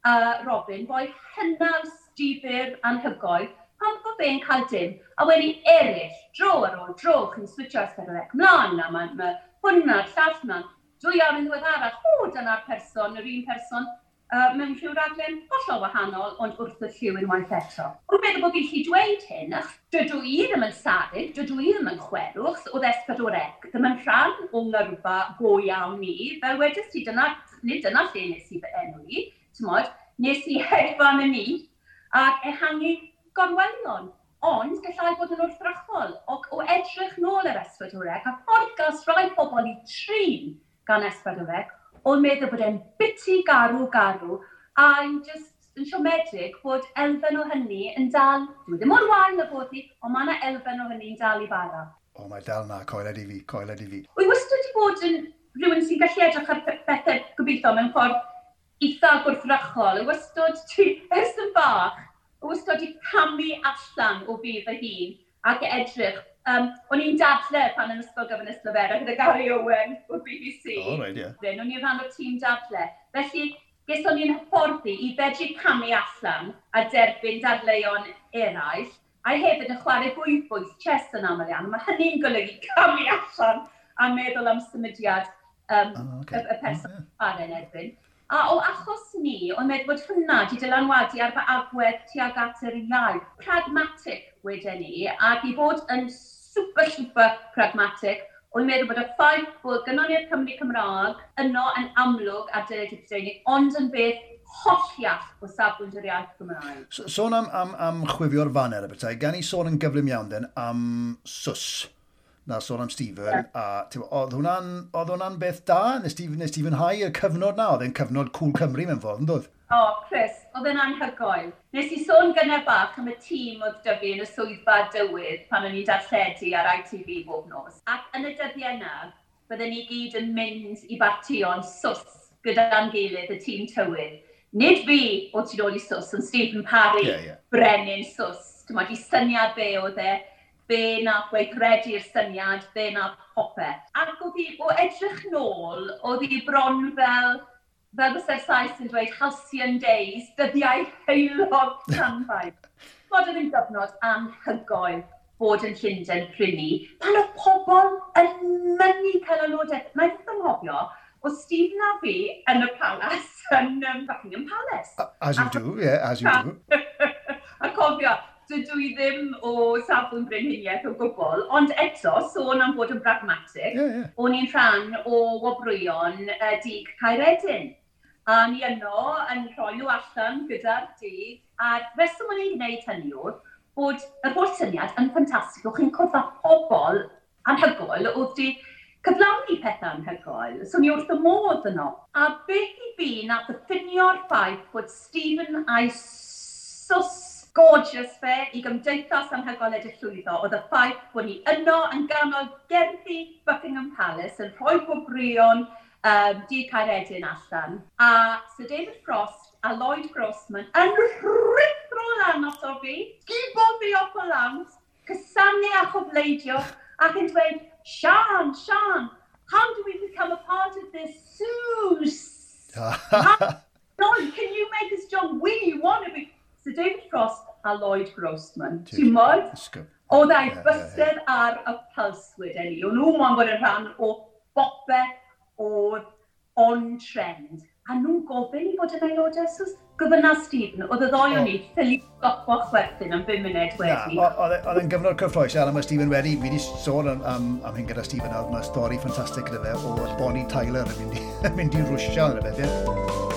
B: uh, Robin, bo'i hynaf difyr, anhygoel, pam bod fe'n cael dim, a wedi eraill, dro ar ôl dro, chi'n switio ysgariolec mlaen, a mae ma, hwnna'r llall ma'n dwy awr yn ddiwedd arall, o, dyna'r person, yr un person, uh, mewn rhyw raglen hollol wahanol, ond wrth y lliw unwaith eto. Ond meddwl bod fi'n gallu dweud hyn, ach, dydw i ddim yn sadig, dydw i ddim yn chwerwch, o ddesgadorec, ddim yn rhan o ngyrfa go iawn ni, fel wedys ti, dyna, nid dyna lle nes i fy enw i, ti'n tymod, nes i hedfan y ni, ac ehangu gorwelion. Ond, gallai bod yn wrthrychol o, o edrych nôl yr esbydwrec a ffordd gael rhai pobl i trin gan esbydwrec o'n meddwl bod e'n biti garw-garw a yn just yn siomedig bod elfen o hynny yn dal, dwi e ddim o'r wael y bod ni, ond mae yna elfen o hynny yn dal i bara.
A: O, mae dal na, coeled i fi, coeled i fi.
B: Wy wastad wedi bod yn rhywun sy'n gallu edrych ar bethau gobeithio mewn ffordd eitha gwrthrychol. Yw wastod ti, ers yn bach, yw wastod i camu allan o fi fy hun ac edrych. Um, o'n i'n dadle pan yn ysgol gyfan Islofera gyda Gary Owen o BBC.
A: O, oh, right,
B: yeah. O'n i'n rhan o'r tîm dadle. Felly, ges o'n i'n hyfforddi i fedru camu allan a derbyn dadleuon eraill, a hefyd yn chwarae bwyd-bwyd chess yn aml iawn. Mae hynny'n golygu camu allan a meddwl am symudiad um,
A: oh,
B: okay.
A: y,
B: y person
A: oh,
B: yeah. yn erbyn. A o achos ni, o'n meddwl bod hwnna wedi dylanwadu ar fy agwedd tuag at yr iaith. Pragmatic wedyn ni, ac i fod yn super, super pragmatic, o'n meddwl bod y ffaith bod gynnon Cymru Cymraeg yno yn amlwg ar dyled y Brydeinig, ond yn beth holliach o safbwynt yr iaith Gymraeg.
A: Sôn so, so am, am, am chwifio'r faner y bethau, gan i sôn yn gyflym iawn den am SWS na sôn am Stephen, a oedd hwnna'n, oedd hwnna'n beth da, nes ti, nes ti fynhau y cyfnod na, oedd e'n cyfnod cool Cymru mewn ffordd, yn dod?
B: O, oh, Chris, oedd e'n anhygoel. Nes i sôn gynnar bach am y tîm oedd dyfu yn y swyddfa dywydd pan o'n i'n darlledu ar ITV bob nos. Ac yn y dyddiau yna, bydden ni gyd yn mynd i bartion sws gyda'n gilydd y tîm tywydd. Nid fi o tu ôl i sws, ond Stephen Parry,
A: yeah, yeah.
B: Brenin sws. Dwi'n i syniad be oedd e, fe na wei credu'r syniad, fe na popeth. Ac oedd hi, o edrych nôl, oedd hi bron fel, fel bysau'r Saes yn dweud halcyon days, dyddiau heilog tanfau. Mod yn gyfnod anhygoel bod yn Llundain prynu, pan o pobl yn mynnu cael aelodaeth, Mae'n ddim yn hofio, o Stephen a fi yn y palace, yn um, Buckingham Palace.
A: As you do, yeah, as you do.
B: a cofio, dydw i ddim o safon brenhiniaeth o gwbl, ond eto, sôn am bod yn pragmatig,
A: yeah, yeah.
B: o'n i'n rhan o wobrwyon uh, dig Caeredin. A ni yno yn rhoi nhw allan gyda'r dig, a reswm o'n i'n gwneud hynny oedd bod yr holl syniad yn ffantastig, o'ch chi'n cwrdd â pobl anhygoel oedd di cyflawni pethau anhygoel. So ni wrth y modd yno. A beth i fi na ddiffinio'r ffaith bod Stephen a'i sos gorgeous fe i gymdeithas anhygoel edrych llwyddo oedd y ffaith bod ni yno yn ganol gerddi Buckingham Palace yn rhoi pob um, di Caeredin allan. A Sir David Frost a Lloyd Grossman yn rhithro lan os o fi, gibo fi off o lawns, cysannu a chofleidio ac yn dweud, Sian, Sian, how do we become a part of this soos? how, Lord, can you make us job we want to be Sir David Frost a Lloyd Grossman. Ti'n modd? Oedd ei bysedd ar y puls wedyn ni. O'n nhw'n mwyn bod yn rhan o bopeth oedd on-trend. A nhw'n gofyn i fod yn aelod esws. Gofynna Stephen, oedd y ddoi o'n i, ffili gopo chwerthin am 5 munud wedi.
A: E- oedd e'n gyfnod cyffroes iawn, mae Stephen wedi, mi wedi sôn am, am, am hyn gyda Stephen, a mae stori ffantastig gyda fe o Bonnie Tyler yn mynd i, mynd i rwysio yn y beth, ie?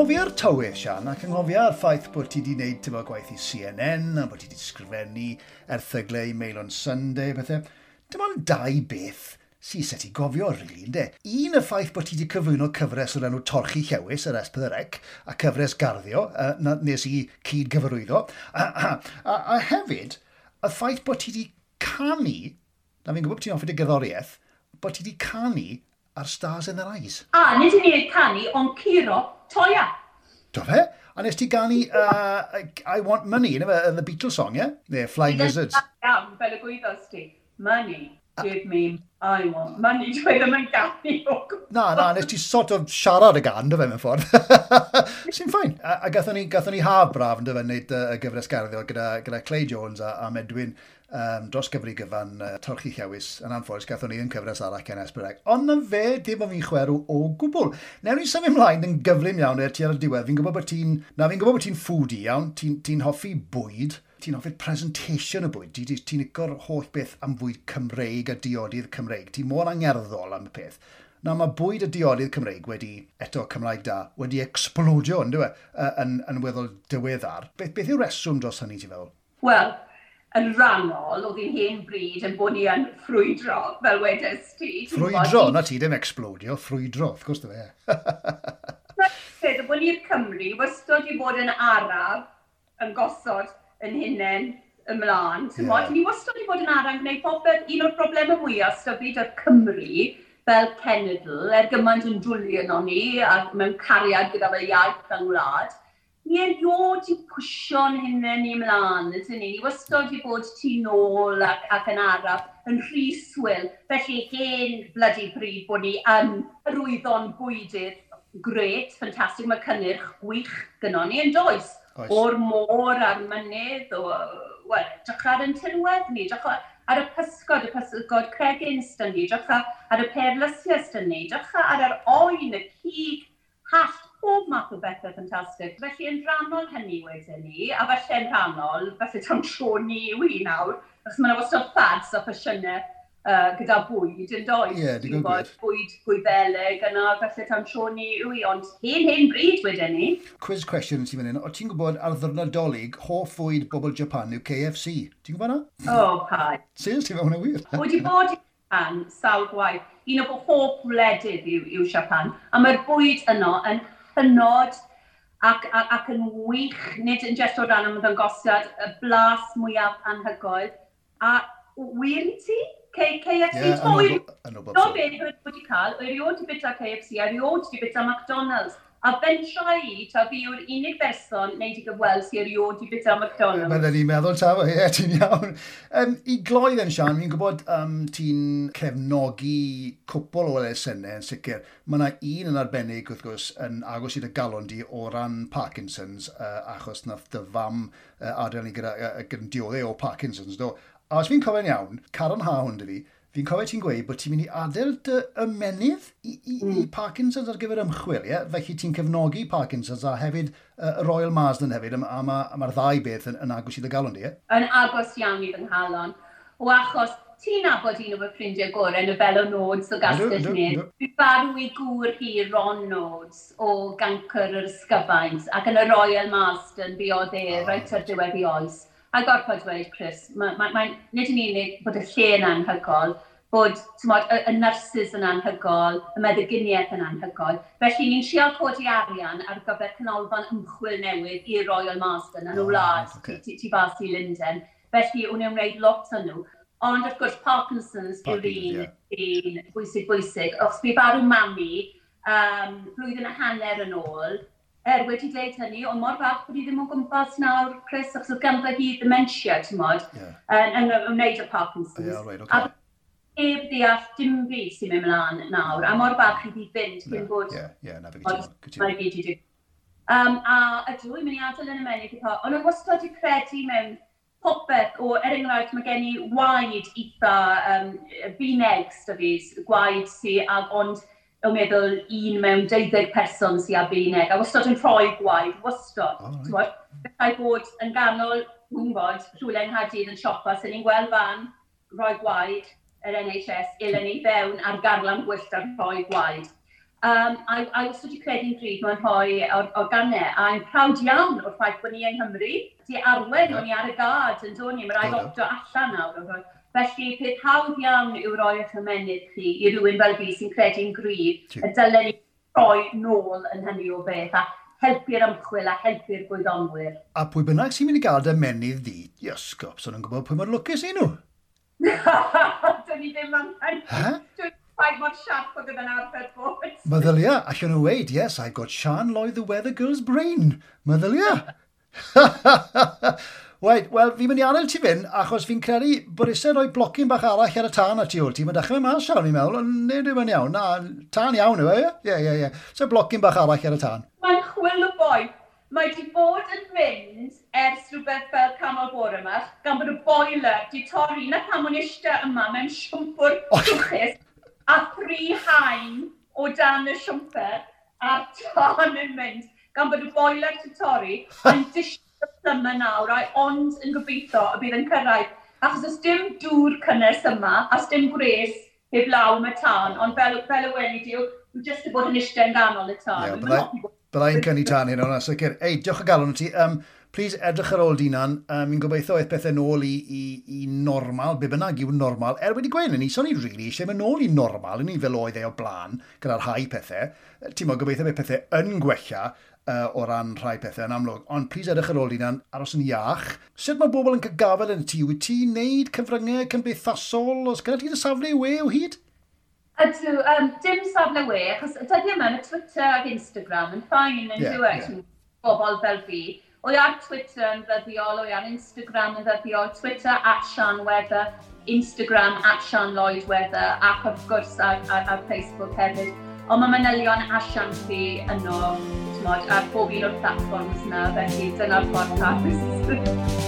A: anghofio'r tywydd, Sian, ac anghofio'r ffaith bod ti wedi gwneud tyfo gwaith i CNN, a bod ti wedi sgrifennu erthyglau i Mail on Sunday, bethau. Dim ond dau beth sy'n set i gofio, rili, really, ynddo. Un y ffaith bod ti wedi cyflwyno cyfres o'r enw Torchi Llewis, yr S4C, a cyfres Garddio, uh, na, nes i cyd gyfarwyddo. A, a, a, a hefyd, y ffaith bod ti wedi canu, na fi'n gwybod bod ti'n offer dy gerddoriaeth, bod ti wedi canu ar Stars in Their Eyes.
B: A, nid yn ni canu ond Ciro Toia.
A: Do fe? A nes ti ganu uh, I Want Money yn y the Beatles song, ie? Yeah? Neu Flying Lizards.
B: Iawn, fel y gwyddos ti. Money. Give me, I want money. Dwi ddim yn ganu o
A: Na, na, nes ti sort of siarad y gan, dy fe, mewn ffordd. Sy'n ffain. A, a gathon ni, gathon ni haf braf, dy fe, wneud y uh, gyfres garddio gyda, gyda Clay Jones a, a Medwyn um, dros gyfri gyfan uh, Torchi Llewis yn anffodus, gathon ni yn cyfres arall Ken Esbrec. Ond na fe, dim o fi'n chwerw o gwbl. Newn ni symud ymlaen yn gyflym iawn i'r ti ar y diwedd. Fi'n gwybod bod ti'n... Na, fi'n gwybod bod ti'n foodie iawn. Ti'n ti hoffi bwyd ti'n hoffi'r presentation y bwyd, ti'n ti ti licio'r holl beth am fwyd Cymreig a diodydd Cymreig, ti'n mor angerddol am y peth. Na mae bwyd y diodydd Cymreig wedi, eto Cymraeg da, wedi explodio yn, e? yn, yn weddol diweddar. Beth, beth yw'r reswm dros hynny ti fel?
B: Wel, yn rannol, oedd hi'n hen bryd yn bod ni yn ffrwydro, fel wedes ti.
A: Ffrwydro? Na ti ddim explodio, ffrwydro, wrth gwrs dy fe.
B: Rhaid bod ni'r Cymru wastod i bod yn araf yn gosod yn hunain ymlaen. Yeah. Ni wastod i bod yn araf yn gwneud popeth, un o'r broblemau mwyaf sdyfyd o'r Cymru fel cenedl, er gymaint yn dwlio no ni, a mewn cariad gyda fel iaith yng Ngwlad, ni erioed i pwysio'n hunain ni ymlaen, ydyn ni. Ni wastod i bod tu nôl ac, ac yn araf yn rhy swyl. Felly hen blydi pryd bod ni yn rwyddo'n bwydydd gret, ffantastig, mae cynnyrch gwych gyda ni yn does.
A: Oes.
B: O'r môr a'r mynydd, o, wel, drach ar yn tirwedd ni, drach ar y pysgod, y pysgod cregin ni, drach ar y perlysiau ni, drach ar yr oen, y cig, hallt, pob math o bethau ffantastig. Felly, yn rhannol hynny wedyn ni, a falle yn rhannol, felly ta'n tro ni yw i nawr, achos mae'n wastad fads a ffasiynau uh, gyda bwyd yn does.
A: Ie, yeah, digon
B: gwed. Bwyd, bwyd felig yna, felly ta'n tro ni yw i, ond hen, hen bryd wedyn ni.
A: Quiz question ti fan hyn, o ti'n gwybod ar ddyrnod dolyg, hoff fwyd bobl Japan yw KFC? Ti'n gwybod na?
B: O, oh, pai.
A: Seriously, mae hwnna wir.
B: Wedi bod i Japan, sawl gwaith, un o bob hoff wledydd yw, yw Japan, a mae'r bwyd yno yn hynod ac, ac, ac yn wych, nid yn jyst o ran ymddangosiad, y blas mwyaf anhygoel. A wir i ti? KFC?
A: Ie, yn o'r bobl.
B: No beth wedi cael, erioed i bita KFC, erioed i bita McDonald's. A bentra i, ta fi yw'r unig berson neu di gyfweld sy'n erioed i bita McDonald's.
A: Mae'n ni'n meddwl, ta, ie, yeah, ti'n iawn. Um, I gloi then, Sian, fi'n gwybod um, ti'n cefnogi cwpl o elesennau yn sicr. Mae yna un yn arbennig, wrth gwrs, yn agos i'r galon di o ran Parkinson's, uh, achos nath dy fam uh, adael ni gyda, uh, gyda dioddau e o Parkinson's, do. A os fi'n cofio'n iawn, caron Ha hwn dy fi, Fi'n cofio ti'n gweud bod ti'n mynd i adael dy ymenydd i, i, mm. i hmm. Parkinson's ar gyfer ymchwil, ie? Yeah? Felly ti'n cefnogi Parkinson's a hefyd uh, Royal Marsden hefyd, a, mae'r ma ma ddau beth yn, yn agos i dy galon di, ie?
B: Yn agos iawn i fy nghalon. O achos ti'n nabod un o fy ffrindiau gorau yn y fel o Nodes o Gastell
A: Nid.
B: Fi farw i gŵr hi Ron Nodes o gancr yr Ysgyfaint ac yn y Royal Marsden fi oedd e, ah,
A: oh.
B: reit ar diwedd i oes a gorfod dweud, Chris, mae, mae, mae nid yn unig bod y lle yn anhygol, bod tymod, y, y nyrsys yn anhygol, y meddyginiaeth yn anhygol. Felly ni'n trio codi arian ar gyfer canolfan ymchwil newydd i'r Royal Marsden yn y wlad,
A: okay.
B: ti bas i Linden. Felly wnawn i'n gwneud lot yn nhw. Ond wrth gwrs Parkinson's yw'r un un bwysig bwysig. Os mi farw mami, um, blwyddyn a hanner yn ôl, er wedi dweud hynny, ond mor fach bod i ddim o gwmpas nawr, Chris, achos oedd ganddo hi dementia, ti'n modd,
A: yeah.
B: yn wneud y Parkinson's.
A: Yeah, right, okay.
B: A eb ddeall dim fi sy'n mynd mlaen nawr, a mor falch i fi fynd cyn bod...
A: Ie, ie, na
B: fi gyda. Um, a ydw, i'n mynd i adael yn y menydd i pa, ond yn wastad i credu mewn popeth o, er enghraifft, mae gen i waed eitha um, bineg, stafis, gwaed sy'n, ag ond o'n meddwl un mewn 20 person sy'n arbennig, a wastad yn rhoi gwaith, wastad. Oh, right. Felly bod yn ganol, mwyn bod, rhywle yng Nghaerdydd yn siopa, sy'n ni'n gweld fan rhoi gwaed yr NHS, ilen ni fewn ar garlam gwyllt ar rhoi gwaed. Um, a, a wastad wedi credu'n gryd mewn rhoi o'r, or ganau, a yn prawd iawn o'r ffaith bod ni yng Nghymru, di arwen
A: yeah.
B: o'n i ar y gad yn dod ni,
A: mae'n rhaid
B: opto allan nawr. Felly, peth hawdd iawn yw roi eich ymenydd chi i rywun fel fi sy'n credu'n gryf, y dylen ni roi nôl yn hynny o beth, a helpu'r ymchwil a helpu'r gwyddonwyr.
A: A pwy bynnag sy'n mynd i gael dy menydd di, Iosgop, so'n yn gwybod pwy mor lwcus i nhw?
B: Do'n ni ddim
A: am
B: hynny. Mae'n mor siarp o gyda'n arfer bod.
A: Meddylia, allan nhw weid, yes, I got Sian Lloyd the Weather Girl's brain. Meddylia. Wait, wel, fi'n mynd i anael ti fynd, achos fi'n credu bod eisiau rhoi blocyn bach arall ar y tân a ti o'r tîm. Mae'n dechrau mas iawn, fi'n meddwl, ond nid yw'n yn iawn. Na, tân iawn yw e, ie, ie, ie. So blocyn bach arall ar y tân.
B: Mae'n chwil o boi. Mae di bod yn mynd ers rhywbeth fel canol bore yma, gan bod y boiler di torri na pam o'n eistedd yma mewn siwmpwr trwchus a thri hain o dan y siwmpwr a'r tân yn mynd gan bod y boiler di torri yn dish yma nawr, ai ond yn gobeithio y bydd yn cyrraedd. Achos os dim dŵr cynnes yma, a dim gwres heb law am y tân, ond fel, fel y wedi di, yw jyst i bod yn eistedd yn ganol y tân. Yeah,
A: Byddai'n cynnig tan hyn o'n sicr. Ei, diolch o galon ti. Um, please edrych ar ôl dinan. Um, mi'n gobeithio eith pethau nôl i, i, i normal, be bynnag yw normal. Er wedi gweud ni, so ni rili really eisiau mynd nôl i normal, yn ni fel oedd e o blaen, gyda'r rhai pethau. Ti'n mwyn gobeithio beth pethau yn gwella, uh, o ran rhai pethau yn amlwg. Ond plis edrych ar ôl hynna'n aros yn iach. Sut mae bobl yn cael gafel yn y tŷ? Wyt ti'n neud cyfryngau cymdeithasol? Os gyda ti dy safle i we o hyd?
B: Ydw, um, dim safle we, achos dydy yma yn y Twitter ac Instagram yn ffain yn yeah,
A: dweud
B: yeah. bobl fel fi. O'i ar Twitter yn ddyddiol, o'i ar Instagram yn ddyddiol, Twitter at Sian Weather, Instagram at Sian Lloyd Weather, ac wrth gwrs ar, ar, ar Facebook hefyd. Ond mae manylion allan chi yno, ar bob un o'r platforms yna, felly dyna'r podcast.